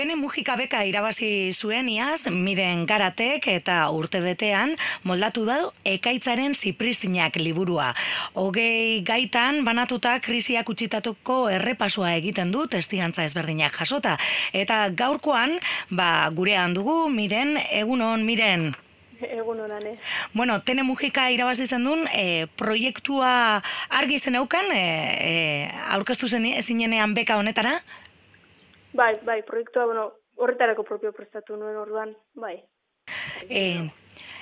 Tene Mujika beka irabazi zuen iaz, miren garatek eta urtebetean moldatu da ekaitzaren zipristinak liburua. Hogei gaitan banatuta krisiak utzitatuko errepasoa egiten du testigantza ezberdinak jasota. Eta gaurkoan, ba, gurean dugu, miren, egunon, miren. Egun honan, Bueno, tene mugika irabazi zen duen, e, proiektua argi zen euken, e, e, aurkeztu zen zinenean beka honetara? Bai, bai, proiektua, bueno, horretarako propio prestatu nuen orduan, bai. E,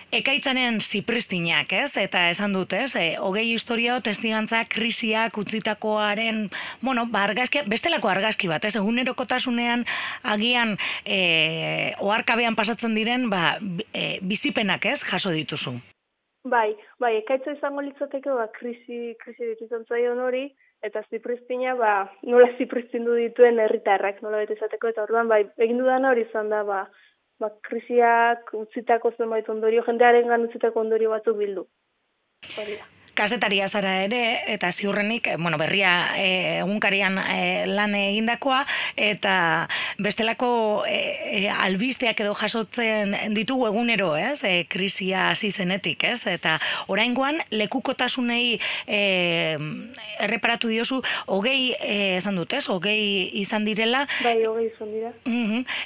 Ekaitzanen zipristinak, ez? Eta esan dut, ez? E, hogei historio testigantza krisiak utzitakoaren, bueno, ba, argazki, bestelako argazki bat, ez? Egunerokotasunean agian e, oarkabean pasatzen diren, ba, e, bizipenak, ez? Jaso dituzu. Bai, bai, ekaitza izango litzateke, ba, krisi, krisi dituzen zaion hori, eta zipristina, ba, nola zipristindu dituen herritarrak, nola bete izateko, eta orduan, bai, egin dudan hori izan da, ba, ba, krisiak utzitako zenbait ondorio, jendearen gan utzitako ondorio batzuk bildu. Hori Kazetaria zara ere, eta ziurrenik, eh, bueno, berria e, egunkarian e, lan egindakoa, eta bestelako e, albisteak edo jasotzen ditugu egunero, ez? E, krisia hasi zenetik, ez? Eta oraingoan lekukotasunei e, erreparatu diozu, hogei, e, esan dut, ez? Hogei izan direla. Bai, hogei izan dira.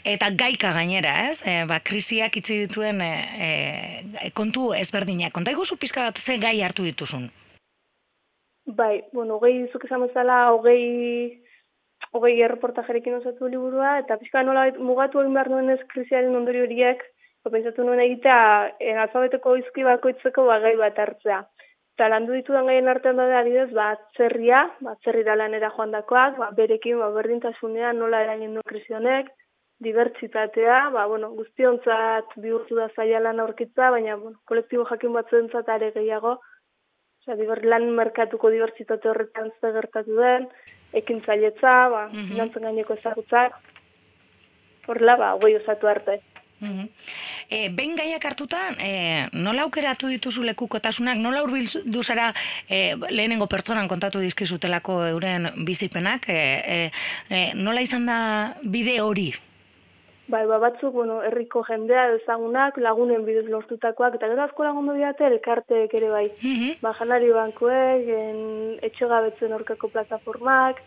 eta gaika gainera, ez? E, ba, krisiak itzi dituen e, e, kontu ezberdinak. Konta iguzu pizka bat ze gai hartu dituzun? Bai, bueno, hogei zuk esan bezala, hogei, hogei erreportajerekin osatu liburua, eta pixka nola mugatu egin behar nuen ez krisiaren ondori horiek, pensatu nuen egitea, en alfabeteko izki bakoitzeko bagai bat hartzea. Eta landu ditudan gaien artean da adidez, ba, atzerria, ba, atzerri da lanera joan dakoak, ba, berekin, ba, berdintasunean nola eragin du krisionek, dibertsitatea, ba, bueno, guztionzat bihurtu da zaila lan aurkitza, baina, bueno, kolektibo jakin batzuentzat are gehiago, Osa, diber, lan merkatuko dibertsitate horretan ze gertatu den, ekin zailetza, ba, mm -hmm. finantzen gaineko ezagutzak, horrela, ba, goi osatu arte. Mm e, behin gaiak hartuta, e, nola aukeratu dituzu lekukotasunak, nola urbil duzara e, lehenengo pertsonan kontatu dizkizutelako euren bizipenak, e, e, nola izan da bide hori Bai, ba, batzuk, bueno, herriko jendea ezagunak, lagunen bidez lortutakoak, eta gero asko lagundu diate, elkarteek ere bai. Mm Ba, janari bankuek, en, etxegabetzen orkako plataformak,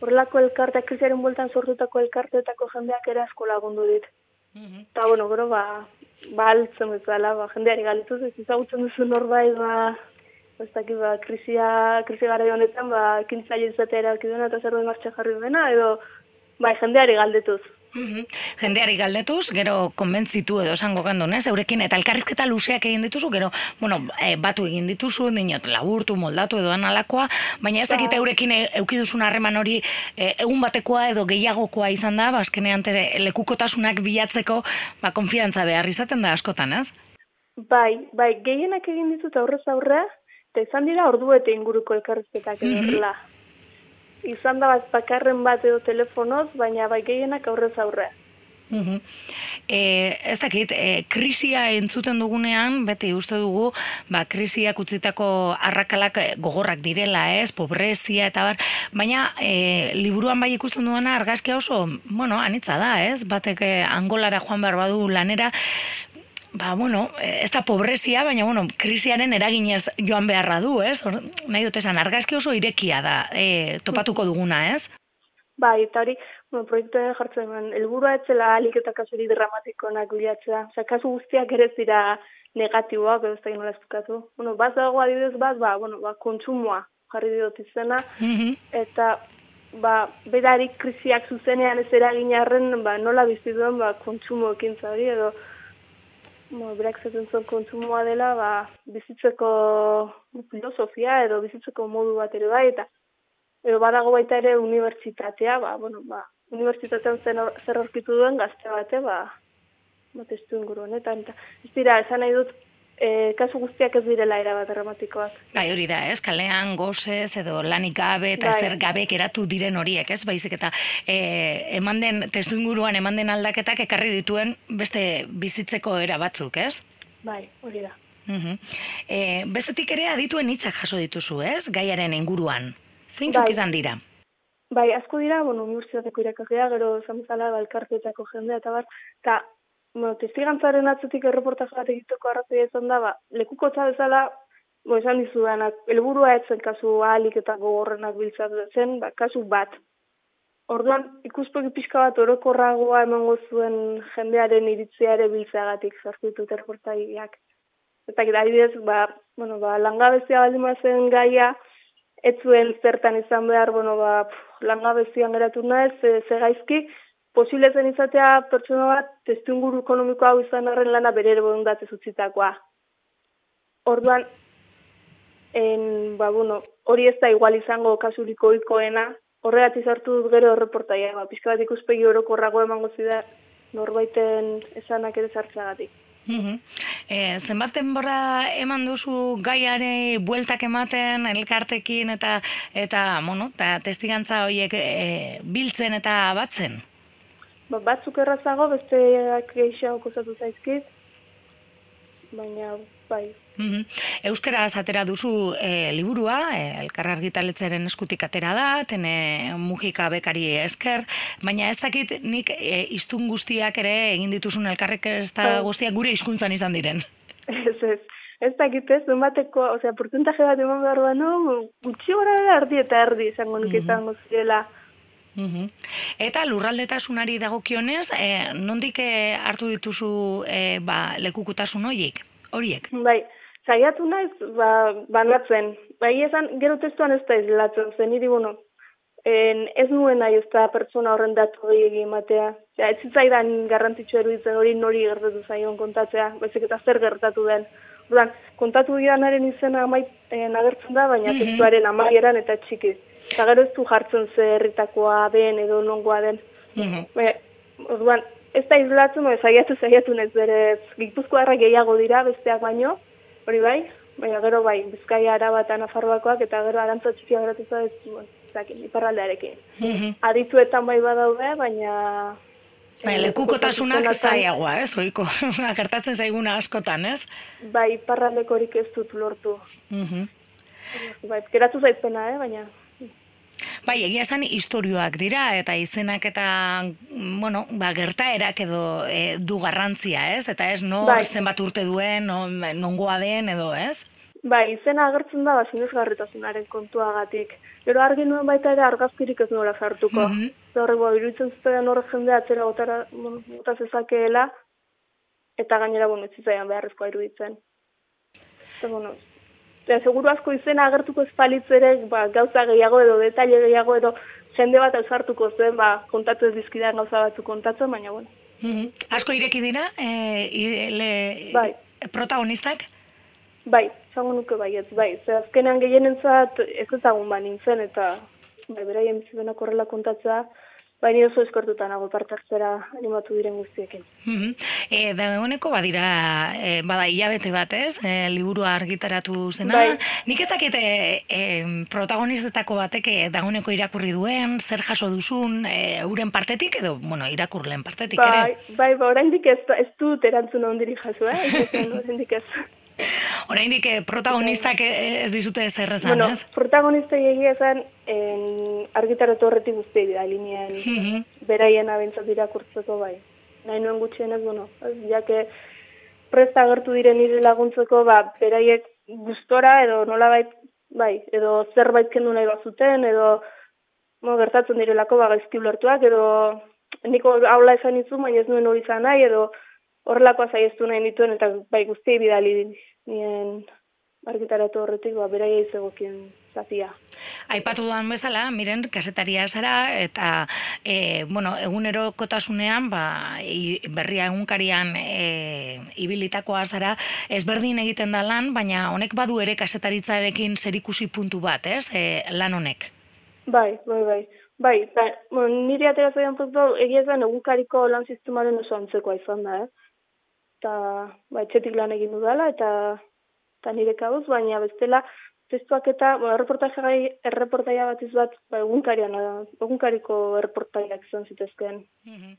horrelako elkarteak, kriziaren bueltan sortutako elkarteetako jendeak ere asko lagundu dit. Mm Eta, bueno, gero, ba, ba, altzen bezala, ba, jendeari galituz, ez izagutzen duzu norbait, ba, ez dakit, ba, krizia, krizia gara honetan, ba, kintzaile izatea erabaki eta zer martxa jarri duena, edo, bai, jendeari galdetuz. Mm Jendeari galdetuz, gero konbentzitu edo esango gandun, ez? Eurekin eta elkarrizketa luzeak egin dituzu, gero, bueno, e, batu egin dituzu, dinot, laburtu, moldatu edo analakoa, baina ez dakit ba. eurekin e, eukiduzun harreman hori e, egun batekoa edo gehiagokoa izan da, bazkenean tere lekukotasunak bilatzeko, ba, konfiantza behar izaten da askotan, ez? Bai, bai, gehienak egin ditut aurrez aurre, eta izan dira orduete inguruko elkarrizketak mm izan da bat bakarren bat edo telefonoz, baina bai gehienak aurrez aurre. Mm ez dakit, e, krisia entzuten dugunean, beti uste dugu, ba, krisiak utzitako arrakalak eh, gogorrak direla, ez, pobrezia eta bar, baina e, liburuan bai ikusten duena argazkia oso, bueno, anitza da, ez, batek angolara joan behar badu lanera, ba, bueno, ez da pobrezia, baina, bueno, krisiaren eraginez joan beharra du, ez? Or, nahi dut esan, argazki oso irekia da, e, topatuko duguna, ez? Ba, eta hori, bueno, proiektuen jartzen eman, elburua etzela alik eta kasuri dramatikonak bilatzea. Osa, kasu guztiak ere zira negatiboak, ez da nola esplikatu. Bueno, bat dago adibidez bat, ba, bueno, ba, kontsumoa jarri dut izena, mm eta ba, bedarik krisiak zuzenean ez eragin arren, ba, nola bizituen, ba, kontsumo ekintza hori, edo, Mo, berak zaten zuen kontsumoa dela, ba, bizitzeko filosofia edo bizitzeko modu bat ere bai, eta edo badago baita ere unibertsitatea, ba, bueno, ba, unibertsitatean zen zer orkitu duen gazte bate, ba, bat ez inguru honetan, eta ez dira, esan nahi dut, e, kasu guztiak ez direla erabat dramatikoak. Bai, hori da, ez? Kalean gozez edo lanik gabe eta bai. zer gabe eratu diren horiek, ez? Baizik eta e, eman den, testu inguruan eman den aldaketak ekarri dituen beste bizitzeko era batzuk, ez? Bai, hori da. Uh e, bestetik ere adituen hitzak jaso dituzu, ez? Gaiaren inguruan. Zeintzuk bai. izan dira? Bai, asko dira, bueno, universitateko irakasea, gero zamezala, balkartetako jendea, eta bar, eta, bueno, testigantzaren atzetik erreportaje bat egiteko arrazia izan da, ba, lekuko bezala, bo, esan dizu danak, elburua etzen kasu ahalik eta gogorrenak biltzatzen, ba, kasu bat. Orduan, ikuspegi pixka bat orokorragoa emango zuen jendearen iritziare biltzagatik zartitut erreportaiak. Eta gira, adibidez, ba, bueno, ba, langabezia baldin zen gaia, ez zuen zertan izan behar, bueno, ba, langabezian geratu naiz, ze, ze gaizki, posible zen izatea pertsona bat testu inguru ekonomiko hau izan arren lana bere ere bondatez utzitakoa. Orduan, en, ba, bueno, hori ez da igual izango kasuriko ikoena, horregat izartu dut gero reportaia, ba, pixka bat ikuspegi orokorrago emango zida norbaiten esanak ere zartzagatik. E, zenbat denbora eman duzu gaiare bueltak ematen elkartekin eta eta bueno, ta testigantza horiek e, biltzen eta batzen? Ba, batzuk errazago, besteak gehiago kozatu zaizkit, baina bai, Mm Euskara atera duzu e, liburua, e, elkarra argitaletzaren eskutik atera da, tene mugika bekari esker, baina ez dakit nik e, iztun guztiak ere egin dituzun elkarrek ez da bai. guztiak gure hizkuntzan izan diren. Ez ez, ez dakit ez, zenbateko, osea, portentaje bat eman behar da, no, gutxi gora erdi eta erdi izango nuk izango zirela. Mm Eta lurraldetasunari dagokionez, e, nondik hartu dituzu e, ba, lekukutasun horiek? Horiek? Bai, saiatu naiz, ba, banatzen. Bai, esan, gero testuan ez da izlatzen, zen niri, bueno, en, ez nuen nahi ez da pertsona horren datu egin matea. Ja, ez zitzaidan garrantzitsu eruditzen hori nori gertatu zaion kontatzea, bezik eta zer gertatu den. Ordan, kontatu dianaren izena amait eh, agertzen da, baina mm testuaren amaieran eta txiki. Eta gero ez du jartzen zerritakoa den edo nongoa den. Mm orduan, ez da izlatzen, no, zaiatu zaiatu ez berez, gipuzkoarra gehiago dira besteak baino, hori bai, baina gero bai, bizkaia arabata nafarroakoak eta gero arantza txikia geratu ez, zakin, iparraldearekin. Mhm. Adituetan bai badaude, baina... Bai, lekukotasunak zaiagoa, ez, oiko, gertatzen zaiguna askotan, ez? Bai, iparraldeko horik ez dut lortu. Mm Bai, geratu zaizpena, eh, baina... Bai, egia esan historioak dira eta izenak eta bueno, ba, gertaerak edo e, du garrantzia, ez? Eta ez no bai. zenbat urte duen, no, nongoa den edo, ez? Bai, izena agertzen da basinezgarritasunaren kontuagatik. Gero argi nuen baita ere argazkirik ez nola sartuko. Mm -hmm. Horre, bo, iruditzen zuten horre jendea atzera gotara gota zezakeela, eta gainera, bueno, ez zitzaian beharrezkoa iruditzen. Eta, bueno, Eta seguru asko izena agertuko ez ere, ba, gauza gehiago edo, detaile gehiago edo, jende bat ausartuko zen, ba, kontatu ez dizkidean gauza batzu kontatzen, baina bueno. Mm Asko ireki dira, e, le, bai. protagonistak? Bai, zango nuke bai, ez bai. Zer azkenean gehienentzat ez ezagun ba nintzen, eta bai, beraien bizibenak horrela kontatzea, Baina oso eskortuta nago parte hartzera animatu diren guztiekin. Mm -hmm. e, da honeko badira, e, bada hilabete bat ez, e, liburua argitaratu zena. Bai. Nik ez dakit e, protagonistetako batek e, dagoeneko irakurri duen, zer jaso duzun, e, uren partetik edo, bueno, irakurlen partetik bai, ere? Bai, bai, oraindik ez, ez dut erantzun ondiri jaso, eh? oraindik ez. Oraindik eh, protagonistak eh, ez dizute ez errezan, bueno, ez? Protagonista egia zen en argitaratu horretik guzti da linean. Mhm. Beraien abentzat irakurtzeko bai. Nahi nuen gutxien ez, bueno, ja que presta agertu diren nire laguntzeko, ba, beraiek gustora edo nolabait bai, edo zerbait kendu nahi bazuten edo mo gertatzen direlako ba gaizki ulertuak edo niko aula esan itzu, baina ez nuen hori izan nahi edo horrelakoa zaiestu nahi dituen eta bai guztiei bidali nien argitaratu horretik, ba, beraia izegokien zatia. Aipatu duan bezala, miren, kasetaria zara, eta, e, bueno, egunero kotasunean, ba, berria egunkarian e, ibilitakoa zara, ezberdin egiten da lan, baina honek badu ere kasetaritzarekin zerikusi puntu bat, ez, e, lan honek? Bai, bai, bai. Bai, ba, bueno, niri atera zaidan puntu, egia zen egunkariko lan sistemaren oso antzekoa izan da, eh? Eta ba, etxetik lan egin dudala, eta, eta nire kabuz, baina bestela, testuak eta ba, erreportaia bat izbat, ba, egunkarian, egunkariko erreportaiak izan zitezkeen. Mm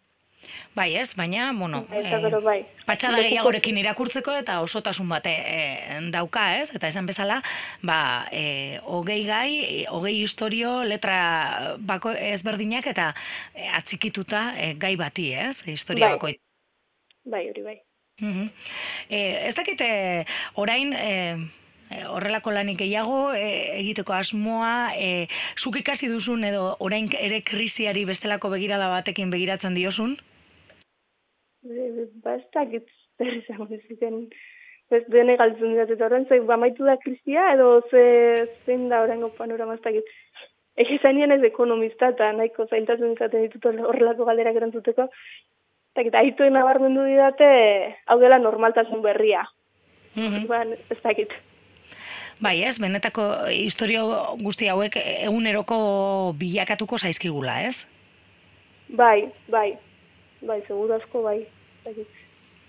Bai, ez, baina, bueno, Eta gero bai. patxada gehiagorekin irakurtzeko eta osotasun bate e, dauka, ez? Eta esan bezala, ba, e, hogei gai, e, hogei historio, letra bako ezberdinak eta e, atzikituta e, gai bati, ez? Historia Bai. bakoit. Bai, hori bai. Mhm. E, ez dakite, orain, e, e, horrelako lanik gehiago e, egiteko asmoa, e, zuk ikasi duzun edo orain ere krisiari bestelako begirada batekin begiratzen diozun? E, Ba, ez zer izango diziken. Ez dene galtzen dira eta horren, zein bamaitu da krisia edo ze, zein da horrengo panorama ez dakit. Egi zainien ez ekonomista eta nahiko zailtasun izaten ditut horrelako galderak erantzuteko. Ez dakit, aituen nabarmendu didate, hau dela normaltasun berria. Mhm. Ba, ez dakit. Bai, ez, benetako historio guzti hauek eguneroko bilakatuko zaizkigula, ez? Bai, bai. Bai, seguru asko bai. Dakit.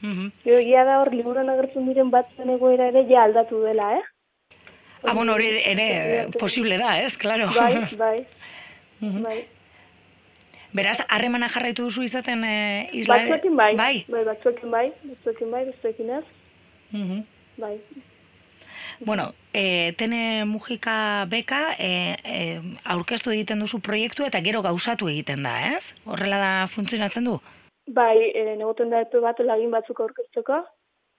Gero, egia da hor liburuan agertzen diren batzen egoera ere ja aldatu dela, eh? Ah, bueno, hori ere posible da, ez, claro. Bai, bai. bai. Beraz, harremana jarraitu duzu izaten e, isla... Batzuekin bai. Bai. Bai, batzuekin bai. Batzuekin bai, batzuekin ez. Mhm. Bai. Bueno, e, tene mugika beka e, e, aurkeztu egiten duzu proiektu eta gero gauzatu egiten da, ez? Horrela da funtzionatzen du? Bai, e, negoten da epe bat lagin batzuk aurkezteko,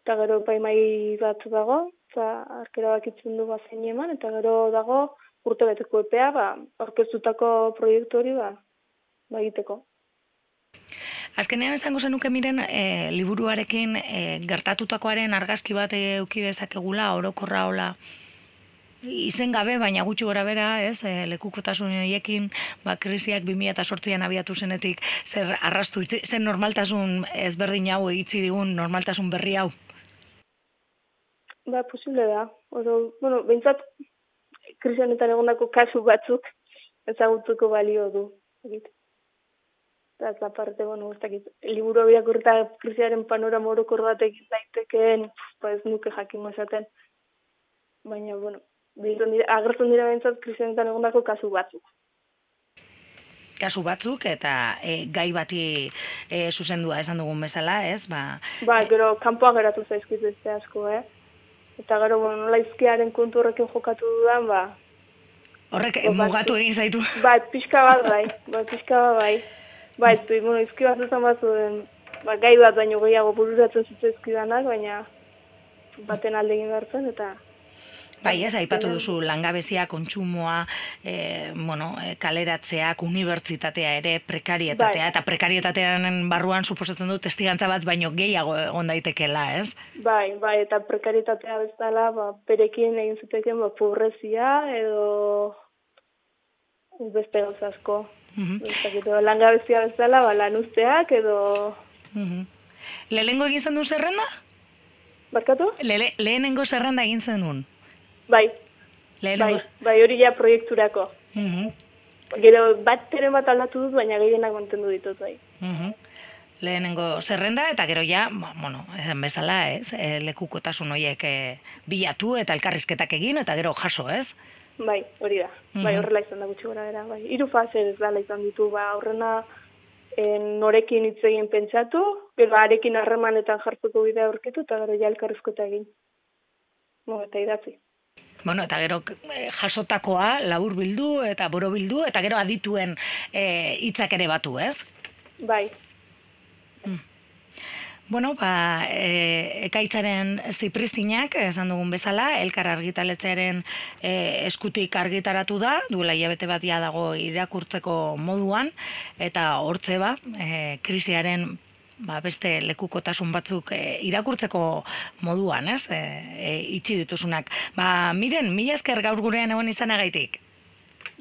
eta gero epaimai bat dago, eta arkera bakitzen du bazein eman, eta gero dago urte beteko epea, ba, aurkeztutako proiektu hori, ba, ba egiteko. Azkenean esango zenuke miren e, liburuarekin e, gertatutakoaren argazki bat euki dezakegula orokorra hola izen gabe, baina gutxi gora bera, ez, e, lekukotasun horiekin, ba, krisiak 2008an abiatu zenetik, zer arrastu, zer normaltasun ezberdin hau egitzi digun, normaltasun berri hau. Ba, posible da. Oro, bueno, behintzat, krisi honetan egondako kasu batzuk ezagutuko balio du. Egit. Ez aparte, bueno, ez dakit, liburu birakurta krisiaren panorama orokor bat egin daitekeen, ba ez nuke jakingo esaten. Baina, bueno, biltzen dira, agertzen dira behintzat krisi honetan egondako kasu batzuk. kasu batzuk eta e, gai bati e, zuzendua esan dugun bezala, ez? Ba, Ba, gero, kanpoa geratu zaizkit beste asko, eh? Eta gero, bueno, nola izkiaren kontu horrekin jokatu dudan, ba, horrek Ba, mugatu egin zaitu. Bai, pixka bat bai, bai, pixka bat bai. Bai, ez du, bueno, izki bat izan bat zuen, ba, gai bat baino gehiago bururatzen zitzaizkidanak, baina baten alde egin behar zen, eta Bai, ez, aipatu duzu langabezia, kontsumoa, e, bueno, e, kaleratzeak, unibertsitatea ere, prekarietatea, Bai. eta prekarietatearen barruan suposatzen du testigantza bat baino gehiago egon daitekela, ez? bai, bai, eta prekaritatea bezala, ba, perekin egin ziteken, ba, pobrezia, edo beste gauza asko. Ez dakit, edo langabezia bezala, ba, lan usteak, edo... Mhm. Lehenengo egin zen du zerrenda? Barkatu? Lele, lehenengo zerrenda egin zenun? Bai, bai, Lehenengo... bai, hori ja proiekturako. Mhm. Gero bat teren bat aldatu dut, baina gehienak mantendu ditut, bai. Mhm. Lehenengo zerrenda eta gero ja, ba, bueno, esan bezala, ez, e, lekukotasun horiek e, bilatu eta elkarrizketak egin eta gero jaso, ez? Bai, hori da. Bai, Mhm. horrela izan da gutxi gora bera. Bai. Hiru fase ez dala izan ditu, ba, aurrena eh, norekin hitz egin pentsatu, gero arekin harremanetan jartzeko bidea aurkitu, eta gero ja elkarrizketa egin. No, eta idatzi. Bueno, eta gero e, jasotakoa labur bildu eta boro bildu eta gero adituen e, hitzak ere batu, ez? Bai, Bueno, ba, e, ekaitzaren zipristinak, esan dugun bezala, elkar argitaletzearen e, eskutik argitaratu da, duela hilabete bat ja dago irakurtzeko moduan, eta hortze ba, e, krisiaren ba, beste lekukotasun batzuk e, irakurtzeko moduan, ez? E, e, itxi dituzunak. Ba, miren, mila esker gaur gurean egon izanagaitik.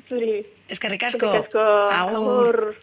zuri. Eskerrik asko. Eskerrik asko. Agur. Agur.